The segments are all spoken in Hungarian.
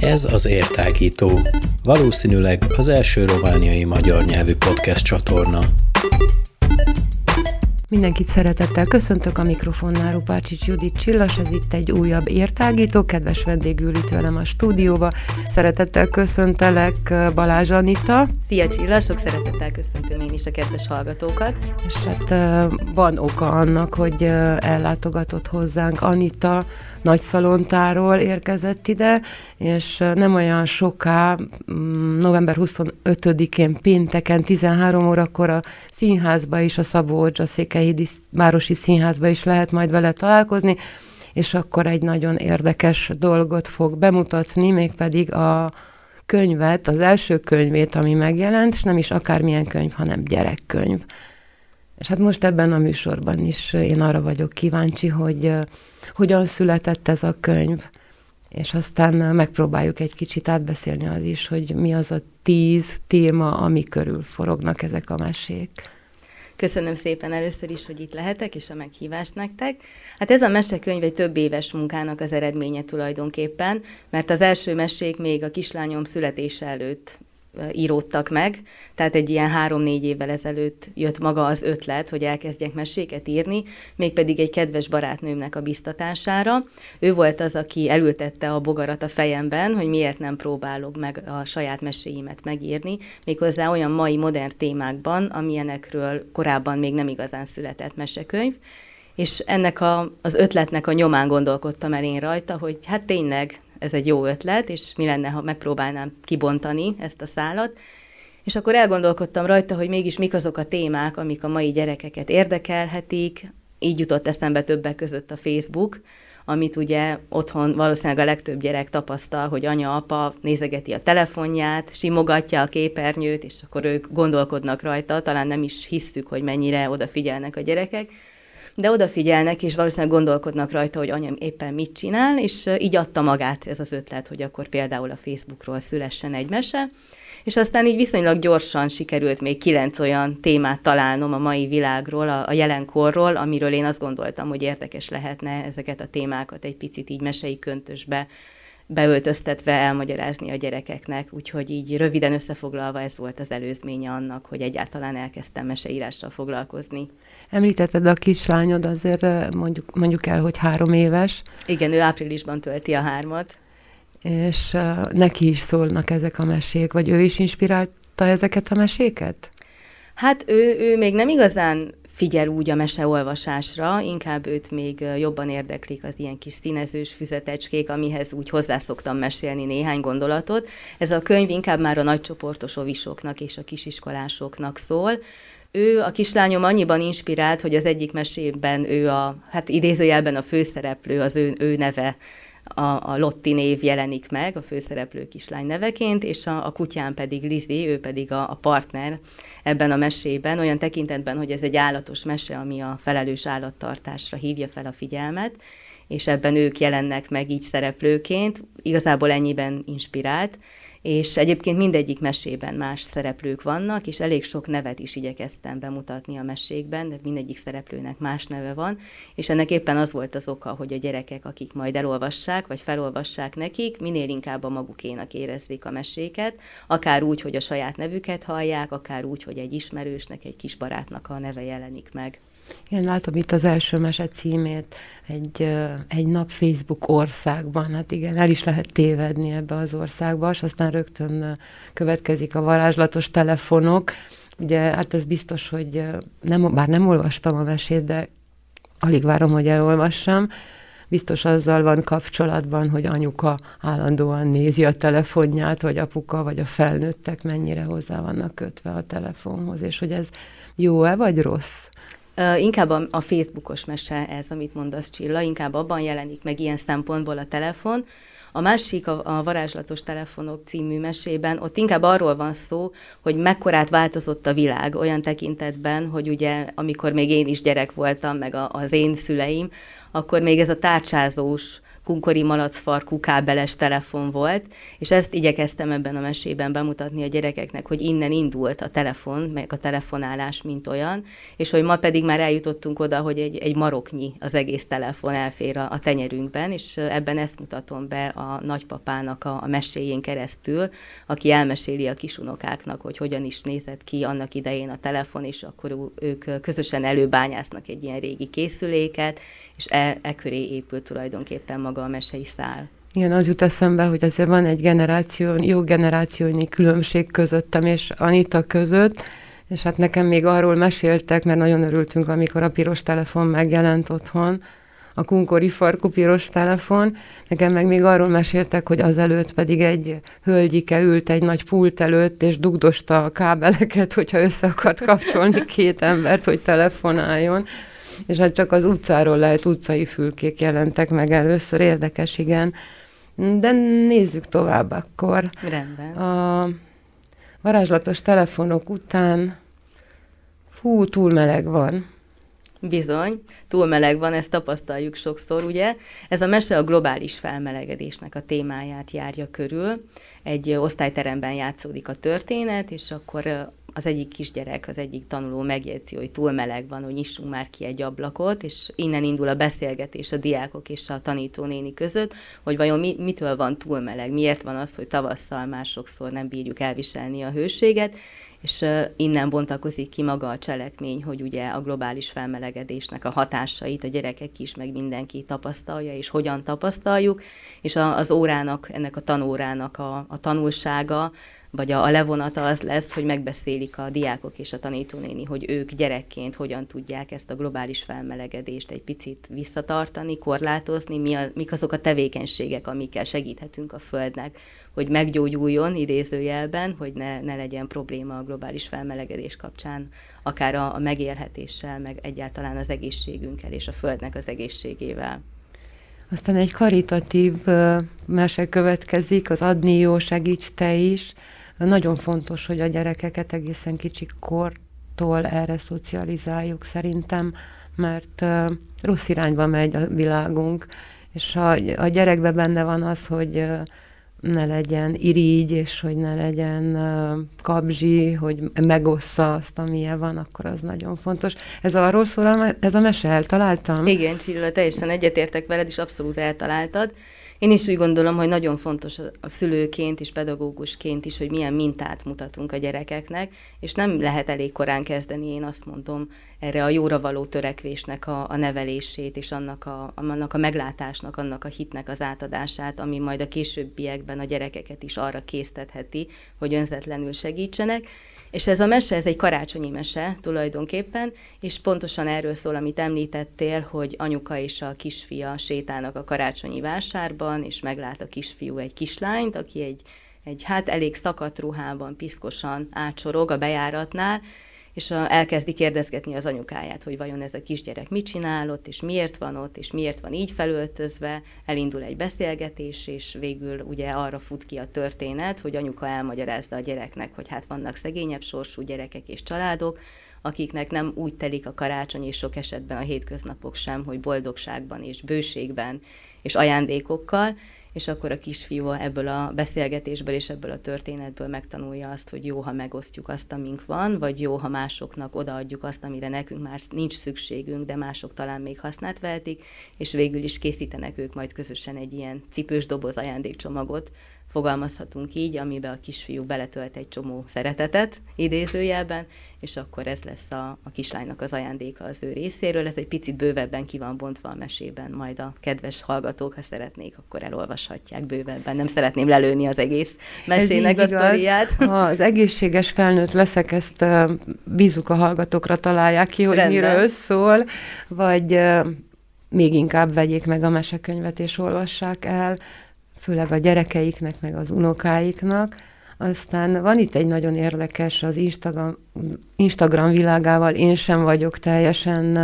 Ez az Értágító, valószínűleg az első romániai magyar nyelvű podcast csatorna. Mindenkit szeretettel köszöntök a mikrofonnál Rupácsics Judit Csillas, ez itt egy újabb értágító, kedves vendégül itt velem a stúdióba. Szeretettel köszöntelek Balázs Anita. Szia Csillas, sok szeretettel köszöntöm én is a kedves hallgatókat. És hát van oka annak, hogy ellátogatott hozzánk Anita, nagyszalontáról érkezett ide, és nem olyan soká, mm, november 25-én pénteken 13 órakor a színházba is, a Szabó Odzsa Székelyhidi Városi Színházba is lehet majd vele találkozni, és akkor egy nagyon érdekes dolgot fog bemutatni, mégpedig a könyvet, az első könyvét, ami megjelent, és nem is akármilyen könyv, hanem gyerekkönyv. És hát most ebben a műsorban is én arra vagyok kíváncsi, hogy hogyan született ez a könyv, és aztán megpróbáljuk egy kicsit átbeszélni az is, hogy mi az a tíz téma, ami körül forognak ezek a mesék. Köszönöm szépen először is, hogy itt lehetek, és a meghívást nektek. Hát ez a mesekönyv egy több éves munkának az eredménye tulajdonképpen, mert az első mesék még a kislányom születése előtt íródtak meg, tehát egy ilyen három-négy évvel ezelőtt jött maga az ötlet, hogy elkezdjek meséket írni, mégpedig egy kedves barátnőmnek a biztatására. Ő volt az, aki elültette a bogarat a fejemben, hogy miért nem próbálok meg a saját meséimet megírni, méghozzá olyan mai modern témákban, amilyenekről korábban még nem igazán született mesekönyv, és ennek a, az ötletnek a nyomán gondolkodtam el én rajta, hogy hát tényleg ez egy jó ötlet, és mi lenne, ha megpróbálnám kibontani ezt a szálat. És akkor elgondolkodtam rajta, hogy mégis mik azok a témák, amik a mai gyerekeket érdekelhetik. Így jutott eszembe többek között a Facebook, amit ugye otthon valószínűleg a legtöbb gyerek tapasztal, hogy anya-apa nézegeti a telefonját, simogatja a képernyőt, és akkor ők gondolkodnak rajta, talán nem is hisztük, hogy mennyire odafigyelnek a gyerekek de odafigyelnek, és valószínűleg gondolkodnak rajta, hogy anyám éppen mit csinál, és így adta magát ez az ötlet, hogy akkor például a Facebookról szülessen egy mese, és aztán így viszonylag gyorsan sikerült még kilenc olyan témát találnom a mai világról, a, a jelenkorról, amiről én azt gondoltam, hogy érdekes lehetne ezeket a témákat egy picit így mesei köntösbe beöltöztetve elmagyarázni a gyerekeknek, úgyhogy így röviden összefoglalva ez volt az előzménye annak, hogy egyáltalán elkezdtem meseírással foglalkozni. Említetted a kislányod, azért mondjuk, mondjuk el, hogy három éves. Igen, ő áprilisban tölti a hármat. És uh, neki is szólnak ezek a mesék, vagy ő is inspirálta ezeket a meséket? Hát ő, ő még nem igazán figyel úgy a meseolvasásra, inkább őt még jobban érdeklik az ilyen kis színezős füzetecskék, amihez úgy hozzászoktam mesélni néhány gondolatot. Ez a könyv inkább már a nagycsoportos ovisoknak és a kisiskolásoknak szól. Ő, a kislányom annyiban inspirált, hogy az egyik mesében ő a, hát idézőjelben a főszereplő, az ő, ő neve a, a Lotti név jelenik meg, a főszereplő kislány neveként, és a, a kutyán pedig Lizi, ő pedig a, a partner ebben a mesében, olyan tekintetben, hogy ez egy állatos mese, ami a felelős állattartásra hívja fel a figyelmet, és ebben ők jelennek meg így szereplőként, igazából ennyiben inspirált, és egyébként mindegyik mesében más szereplők vannak, és elég sok nevet is igyekeztem bemutatni a mesékben, de mindegyik szereplőnek más neve van, és ennek éppen az volt az oka, hogy a gyerekek, akik majd elolvassák, vagy felolvassák nekik, minél inkább a magukénak érezzék a meséket, akár úgy, hogy a saját nevüket hallják, akár úgy, hogy egy ismerősnek, egy kis barátnak a neve jelenik meg. Igen, látom itt az első mese címét, egy, egy nap Facebook országban, hát igen, el is lehet tévedni ebbe az országba, és aztán rögtön következik a varázslatos telefonok. Ugye, hát ez biztos, hogy nem, bár nem olvastam a mesét, de alig várom, hogy elolvassam, biztos azzal van kapcsolatban, hogy anyuka állandóan nézi a telefonját, vagy apuka, vagy a felnőttek mennyire hozzá vannak kötve a telefonhoz, és hogy ez jó-e, vagy rossz? Inkább a, a Facebookos mese ez, amit mondasz Csilla, inkább abban jelenik meg ilyen szempontból a telefon. A másik, a, a Varázslatos Telefonok című mesében, ott inkább arról van szó, hogy mekkorát változott a világ olyan tekintetben, hogy ugye amikor még én is gyerek voltam, meg a, az én szüleim, akkor még ez a tárcsázós kunkori malacfarkú kábeles telefon volt, és ezt igyekeztem ebben a mesében bemutatni a gyerekeknek, hogy innen indult a telefon, meg a telefonálás, mint olyan, és hogy ma pedig már eljutottunk oda, hogy egy, egy maroknyi az egész telefon elfér a, a tenyerünkben, és ebben ezt mutatom be a nagypapának a, a meséjén keresztül, aki elmeséli a kisunokáknak, hogy hogyan is nézett ki annak idején a telefon, és akkor ők közösen előbányásznak egy ilyen régi készüléket, és e, e köré épült tulajdonképpen maga a mesei szál. Igen, az jut eszembe, hogy azért van egy generáció, jó generációnyi különbség közöttem és Anita között, és hát nekem még arról meséltek, mert nagyon örültünk, amikor a piros telefon megjelent otthon, a kunkori farkú piros telefon. Nekem meg még arról meséltek, hogy azelőtt pedig egy hölgyike ült egy nagy pult előtt, és dugdosta a kábeleket, hogyha össze akart kapcsolni két embert, hogy telefonáljon. És hát csak az utcáról lehet utcai fülkék jelentek meg először, érdekes, igen. De nézzük tovább akkor. Rendben. A varázslatos telefonok után, fú, túl meleg van. Bizony, túl meleg van, ezt tapasztaljuk sokszor, ugye? Ez a mese a globális felmelegedésnek a témáját járja körül. Egy osztályteremben játszódik a történet, és akkor az egyik kisgyerek, az egyik tanuló megjegyzi, hogy túl meleg van, hogy nyissunk már ki egy ablakot, és innen indul a beszélgetés a diákok és a tanítónéni között, hogy vajon mi, mitől van túl meleg, miért van az, hogy tavasszal már sokszor nem bírjuk elviselni a hőséget, és innen bontakozik ki maga a cselekmény, hogy ugye a globális felmelegedésnek a hatásait a gyerekek is, meg mindenki tapasztalja, és hogyan tapasztaljuk, és az órának, ennek a tanórának a, a tanulsága, vagy a, a levonata az lesz, hogy megbeszélik a diákok és a tanítónéni, hogy ők gyerekként hogyan tudják ezt a globális felmelegedést egy picit visszatartani, korlátozni, mi a, mik azok a tevékenységek, amikkel segíthetünk a Földnek, hogy meggyógyuljon idézőjelben, hogy ne, ne legyen probléma a globális felmelegedés kapcsán, akár a, a megélhetéssel, meg egyáltalán az egészségünkkel és a Földnek az egészségével. Aztán egy karitatív mese következik, az adni jó, segíts te is. Nagyon fontos, hogy a gyerekeket egészen kicsi kortól erre szocializáljuk szerintem, mert rossz irányba megy a világunk, és a, a gyerekben benne van az, hogy ne legyen irigy, és hogy ne legyen kabzsi, hogy megossza azt, amilyen van, akkor az nagyon fontos. Ez arról szól, ez a mese, eltaláltam? Igen, Csilla, teljesen egyetértek veled, és abszolút eltaláltad. Én is úgy gondolom, hogy nagyon fontos a szülőként és pedagógusként is, hogy milyen mintát mutatunk a gyerekeknek, és nem lehet elég korán kezdeni, én azt mondom, erre a jóra való törekvésnek a, a nevelését, és annak a, annak a meglátásnak, annak a hitnek az átadását, ami majd a későbbiekben a gyerekeket is arra késztetheti, hogy önzetlenül segítsenek. És ez a mese, ez egy karácsonyi mese tulajdonképpen, és pontosan erről szól, amit említettél, hogy anyuka és a kisfia sétálnak a karácsonyi vásárban, és meglát a kisfiú egy kislányt, aki egy, egy hát elég szakadt ruhában, piszkosan átsorog a bejáratnál, és a, elkezdi kérdezgetni az anyukáját, hogy vajon ez a kisgyerek mit csinál ott, és miért van ott, és miért van így felöltözve, elindul egy beszélgetés, és végül ugye arra fut ki a történet, hogy anyuka elmagyarázza a gyereknek, hogy hát vannak szegényebb sorsú gyerekek és családok, akiknek nem úgy telik a karácsony, és sok esetben a hétköznapok sem, hogy boldogságban és bőségben és ajándékokkal, és akkor a kisfiú ebből a beszélgetésből és ebből a történetből megtanulja azt, hogy jó, ha megosztjuk azt, amink van, vagy jó, ha másoknak odaadjuk azt, amire nekünk már nincs szükségünk, de mások talán még hasznát vehetik, és végül is készítenek ők majd közösen egy ilyen cipős doboz ajándékcsomagot, fogalmazhatunk így, amiben a kisfiú beletölt egy csomó szeretetet idézőjelben, és akkor ez lesz a, a kislánynak az ajándéka az ő részéről. Ez egy picit bővebben ki van bontva a mesében, majd a kedves hallgatók, ha szeretnék, akkor elolvashatják bővebben. Nem szeretném lelőni az egész mesének a sztoriát. Ha az egészséges felnőtt leszek, ezt bízuk a hallgatókra, találják ki, hogy Rendben. miről szól, vagy még inkább vegyék meg a mesekönyvet és olvassák el főleg a gyerekeiknek, meg az unokáiknak. Aztán van itt egy nagyon érdekes az Instagram, Instagram világával, én sem vagyok teljesen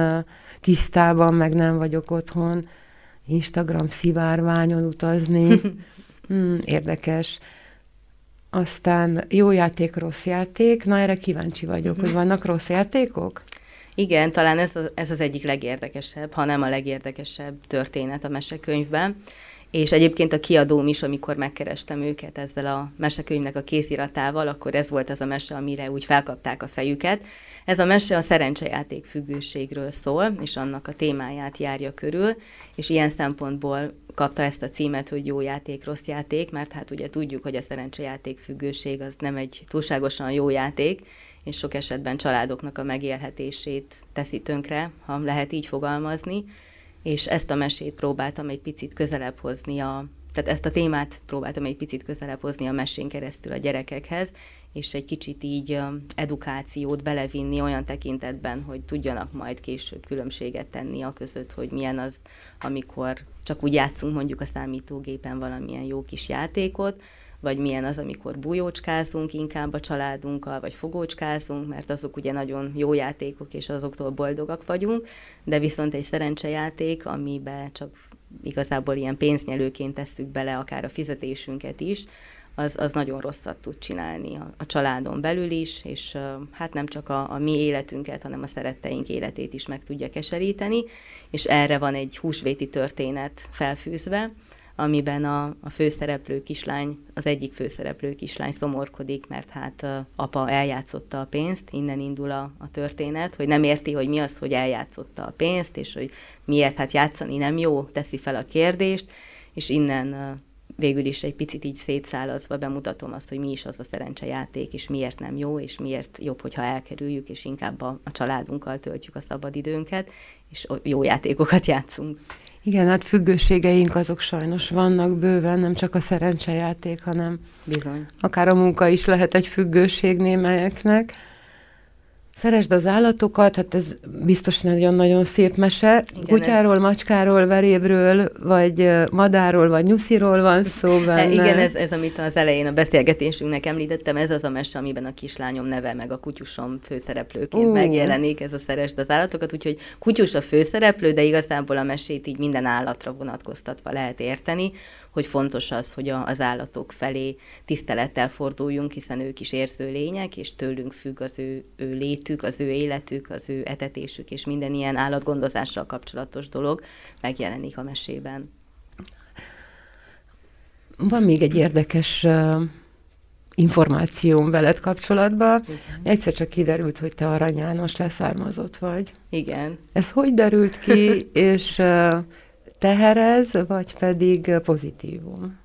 tisztában, meg nem vagyok otthon. Instagram szivárványon utazni. Hmm, érdekes. Aztán jó játék, rossz játék. Na, erre kíváncsi vagyok, hogy vannak rossz játékok? Igen, talán ez, ez az egyik legérdekesebb, ha nem a legérdekesebb történet a mesekönyvben. És egyébként a kiadóm is, amikor megkerestem őket ezzel a mesekönyvnek a kéziratával, akkor ez volt az a mese, amire úgy felkapták a fejüket. Ez a mese a szerencsejáték függőségről szól, és annak a témáját járja körül, és ilyen szempontból kapta ezt a címet, hogy jó játék, rossz játék, mert hát ugye tudjuk, hogy a szerencsejáték függőség az nem egy túlságosan jó játék, és sok esetben családoknak a megélhetését teszi tönkre, ha lehet így fogalmazni, és ezt a mesét próbáltam egy picit közelebb hozni a, tehát ezt a témát próbáltam egy picit közelebb hozni a mesén keresztül a gyerekekhez, és egy kicsit így edukációt belevinni olyan tekintetben, hogy tudjanak majd később különbséget tenni a között, hogy milyen az, amikor csak úgy játszunk mondjuk a számítógépen valamilyen jó kis játékot, vagy milyen az, amikor bújócskázunk inkább a családunkkal, vagy fogócskázunk, mert azok ugye nagyon jó játékok, és azoktól boldogak vagyunk, de viszont egy szerencsejáték, amiben csak igazából ilyen pénznyelőként tesszük bele akár a fizetésünket is, az, az nagyon rosszat tud csinálni a, a családon belül is, és hát nem csak a, a mi életünket, hanem a szeretteink életét is meg tudja keseríteni, és erre van egy húsvéti történet felfűzve, amiben a, a főszereplő kislány, az egyik főszereplő kislány szomorkodik, mert hát apa eljátszotta a pénzt, innen indul a, a történet, hogy nem érti, hogy mi az, hogy eljátszotta a pénzt, és hogy miért hát játszani nem jó, teszi fel a kérdést, és innen végül is egy picit így szétszálazva bemutatom azt, hogy mi is az a szerencsejáték, és miért nem jó, és miért jobb, hogyha elkerüljük, és inkább a, a családunkkal töltjük a szabadidőnket, és jó játékokat játszunk. Igen, hát függőségeink azok sajnos vannak bőven, nem csak a szerencsejáték, hanem Bizony. akár a munka is lehet egy függőség némelyeknek. Szeresd az állatokat, hát ez biztos nagyon-nagyon szép mese. Igen, Kutyáról, ez... macskáról, verébről, vagy madáról, vagy nyusziról van szó benne. Igen, ez, ez, amit az elején a beszélgetésünknek említettem, ez az a mese, amiben a kislányom neve, meg a kutyusom főszereplőként uh. megjelenik, ez a Szeresd az állatokat, úgyhogy kutyus a főszereplő, de igazából a mesét így minden állatra vonatkoztatva lehet érteni, hogy fontos az, hogy a, az állatok felé tisztelettel forduljunk, hiszen ők is érző lények, és tőlünk függ az ő, ő létük, az ő életük, az ő etetésük, és minden ilyen állatgondozással kapcsolatos dolog megjelenik a mesében. Van még egy érdekes uh, információm veled kapcsolatban. Igen. Egyszer csak kiderült, hogy te Arany János leszármazott vagy. Igen. Ez hogy derült ki, és uh, teherez, vagy pedig pozitívum?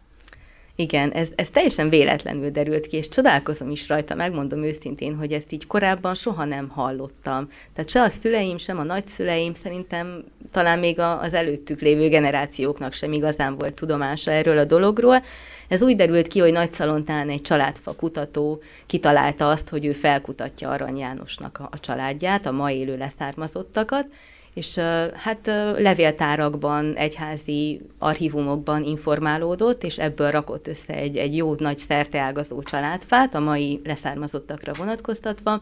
Igen, ez, ez teljesen véletlenül derült ki, és csodálkozom is rajta, megmondom őszintén, hogy ezt így korábban soha nem hallottam. Tehát se a szüleim, sem a nagyszüleim, szerintem talán még a, az előttük lévő generációknak sem igazán volt tudomása erről a dologról. Ez úgy derült ki, hogy Nagyszalontán egy családfa kutató kitalálta azt, hogy ő felkutatja Arany Jánosnak a, a családját, a ma élő leszármazottakat, és hát levéltárakban, egyházi archívumokban informálódott, és ebből rakott össze egy, egy jó nagy szerteágazó családfát, a mai leszármazottakra vonatkoztatva,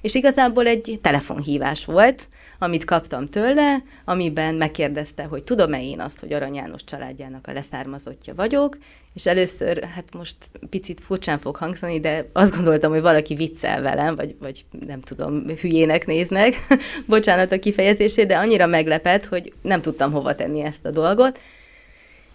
és igazából egy telefonhívás volt, amit kaptam tőle, amiben megkérdezte, hogy tudom-e én azt, hogy Arany János családjának a leszármazottja vagyok, és először, hát most picit furcsán fog hangzani, de azt gondoltam, hogy valaki viccel velem, vagy, vagy nem tudom, hülyének néznek, bocsánat a kifejezését, de annyira meglepett, hogy nem tudtam hova tenni ezt a dolgot,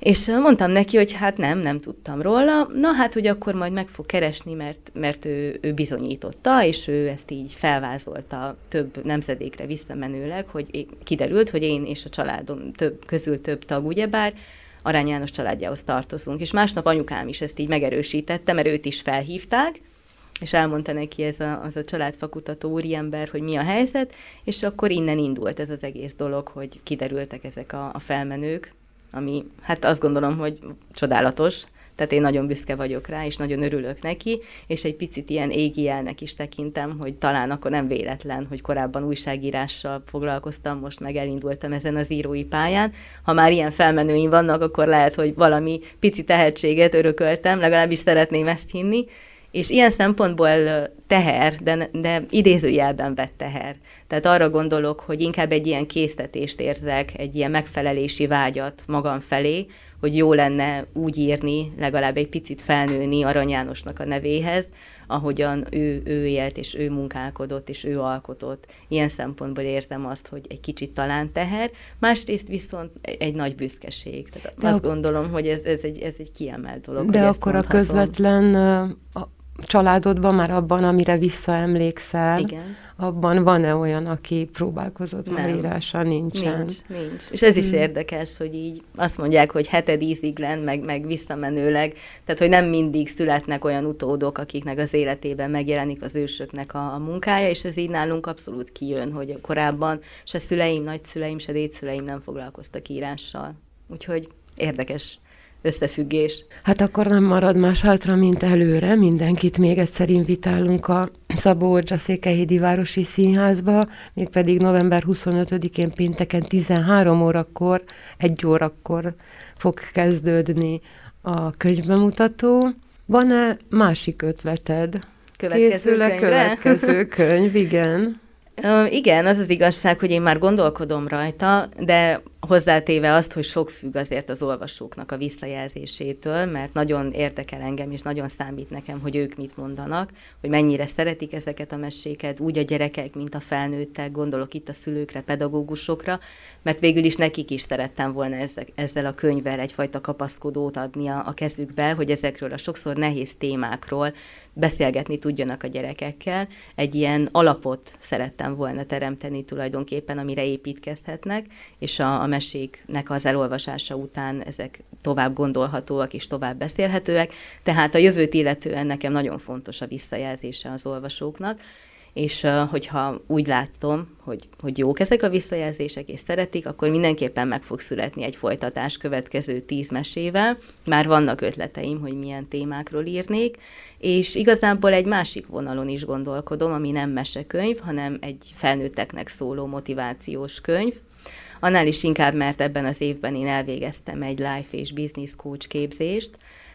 és mondtam neki, hogy hát nem, nem tudtam róla. Na hát, hogy akkor majd meg fog keresni, mert, mert ő, ő bizonyította, és ő ezt így felvázolta több nemzedékre visszamenőleg, hogy kiderült, hogy én és a családom több, közül több tag, ugyebár, Arány János családjához tartozunk. És másnap anyukám is ezt így megerősítette, mert őt is felhívták, és elmondta neki ez a, az a családfakutató úriember, hogy mi a helyzet, és akkor innen indult ez az egész dolog, hogy kiderültek ezek a, a felmenők, ami hát azt gondolom, hogy csodálatos, tehát én nagyon büszke vagyok rá, és nagyon örülök neki, és egy picit ilyen égi jelnek is tekintem, hogy talán akkor nem véletlen, hogy korábban újságírással foglalkoztam, most meg elindultam ezen az írói pályán. Ha már ilyen felmenőim vannak, akkor lehet, hogy valami pici tehetséget örököltem, legalábbis szeretném ezt hinni, és ilyen szempontból teher, de, de idézőjelben vett teher. Tehát arra gondolok, hogy inkább egy ilyen késztetést érzek, egy ilyen megfelelési vágyat magam felé, hogy jó lenne úgy írni, legalább egy picit felnőni Arany Jánosnak a nevéhez, ahogyan ő, ő élt, és ő munkálkodott, és ő alkotott. Ilyen szempontból érzem azt, hogy egy kicsit talán teher, másrészt viszont egy nagy büszkeség. Tehát de azt gondolom, hogy ez, ez, egy, ez egy kiemelt dolog. De akkor a közvetlen a családodban, már abban, amire visszaemlékszel, Igen. abban van-e olyan, aki próbálkozott Nem. már írása? Nincsen. Nincs, nincs. És ez is hmm. érdekes, hogy így azt mondják, hogy heted íziglen, meg, meg visszamenőleg, tehát hogy nem mindig születnek olyan utódok, akiknek az életében megjelenik az ősöknek a, a munkája, és ez így nálunk abszolút kijön, hogy korábban se szüleim, nagyszüleim, se dédszüleim nem foglalkoztak írással. Úgyhogy érdekes összefüggés. Hát akkor nem marad más hátra, mint előre. Mindenkit még egyszer invitálunk a Szabó Ordzsa Székelyhédi Városi Színházba, mégpedig november 25-én pénteken 13 órakor, egy órakor fog kezdődni a könyvbemutató. Van-e másik ötleted? Következő Készül a következő könyv, igen. Igen, az az igazság, hogy én már gondolkodom rajta, de hozzátéve azt, hogy sok függ azért az olvasóknak a visszajelzésétől, mert nagyon érdekel engem, és nagyon számít nekem, hogy ők mit mondanak, hogy mennyire szeretik ezeket a meséket, úgy a gyerekek, mint a felnőttek, gondolok itt a szülőkre, pedagógusokra, mert végül is nekik is szerettem volna ezzel, ezzel a könyvvel egyfajta kapaszkodót adni a, a kezükbe, hogy ezekről a sokszor nehéz témákról beszélgetni tudjanak a gyerekekkel. Egy ilyen alapot szerettem volna teremteni tulajdonképpen, amire építkezhetnek, és a, a meséknek az elolvasása után ezek tovább gondolhatóak és tovább beszélhetőek. Tehát a jövőt illetően nekem nagyon fontos a visszajelzése az olvasóknak, és hogyha úgy látom, hogy, hogy jók ezek a visszajelzések, és szeretik, akkor mindenképpen meg fog születni egy folytatás következő tíz mesével. Már vannak ötleteim, hogy milyen témákról írnék, és igazából egy másik vonalon is gondolkodom, ami nem mesekönyv, hanem egy felnőtteknek szóló motivációs könyv, annál is inkább, mert ebben az évben én elvégeztem egy life és business coach képzést.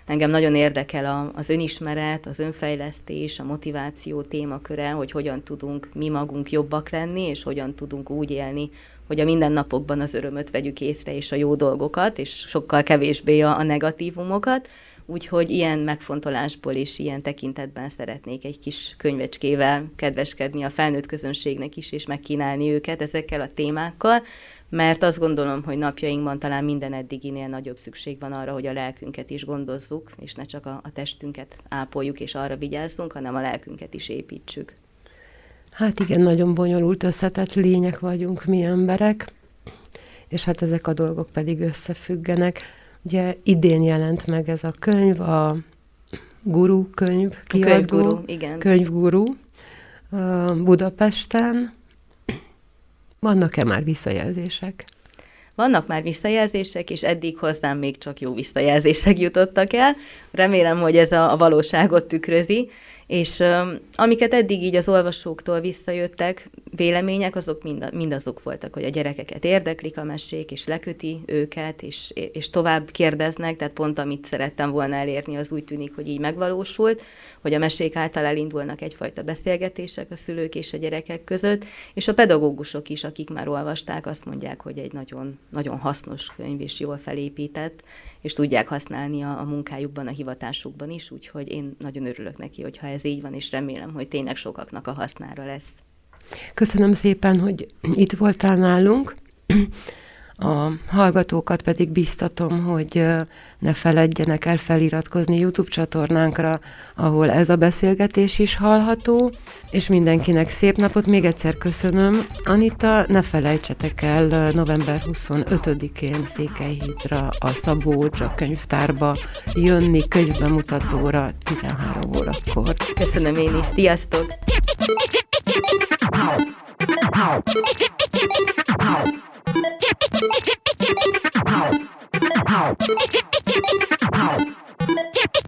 Engem nagyon érdekel a, az önismeret, az önfejlesztés, a motiváció témaköre, hogy hogyan tudunk mi magunk jobbak lenni, és hogyan tudunk úgy élni, hogy a mindennapokban az örömöt vegyük észre, és a jó dolgokat, és sokkal kevésbé a, a negatívumokat. Úgyhogy ilyen megfontolásból és ilyen tekintetben szeretnék egy kis könyvecskével kedveskedni a felnőtt közönségnek is, és megkínálni őket ezekkel a témákkal, mert azt gondolom, hogy napjainkban talán minden eddiginél nagyobb szükség van arra, hogy a lelkünket is gondozzuk, és ne csak a, a testünket ápoljuk és arra vigyázzunk, hanem a lelkünket is építsük. Hát igen, nagyon bonyolult, összetett lények vagyunk mi emberek, és hát ezek a dolgok pedig összefüggenek. Ugye idén jelent meg ez a könyv, a Guru könyv kiadó. Könyvguru, igen. Könyvguru Budapesten. Vannak-e már visszajelzések? Vannak már visszajelzések, és eddig hozzám még csak jó visszajelzések jutottak el. Remélem, hogy ez a, a valóságot tükrözi, és amiket eddig így az olvasóktól visszajöttek, vélemények, azok mind, mindazok voltak, hogy a gyerekeket érdeklik a mesék, és leköti őket, és, és tovább kérdeznek, tehát pont amit szerettem volna elérni, az úgy tűnik, hogy így megvalósult, hogy a mesék által elindulnak egyfajta beszélgetések a szülők és a gyerekek között, és a pedagógusok is, akik már olvasták, azt mondják, hogy egy nagyon, nagyon hasznos könyv, és jól felépített, és tudják használni a, a munkájukban, a hivatásukban is, úgyhogy én nagyon örülök neki, hogyha ez így van, és remélem, hogy tényleg sokaknak a hasznára lesz. Köszönöm szépen, hogy itt voltál nálunk. A hallgatókat pedig biztatom, hogy ne feledjenek el feliratkozni YouTube csatornánkra, ahol ez a beszélgetés is hallható, és mindenkinek szép napot. Még egyszer köszönöm. Anita, ne felejtsetek el november 25-én Székelyhídra a Szabó a könyvtárba jönni könyvbemutatóra 13 órakor. Köszönöm én is. Sziasztok! キャピキャピキャピキャピキャピキャピ。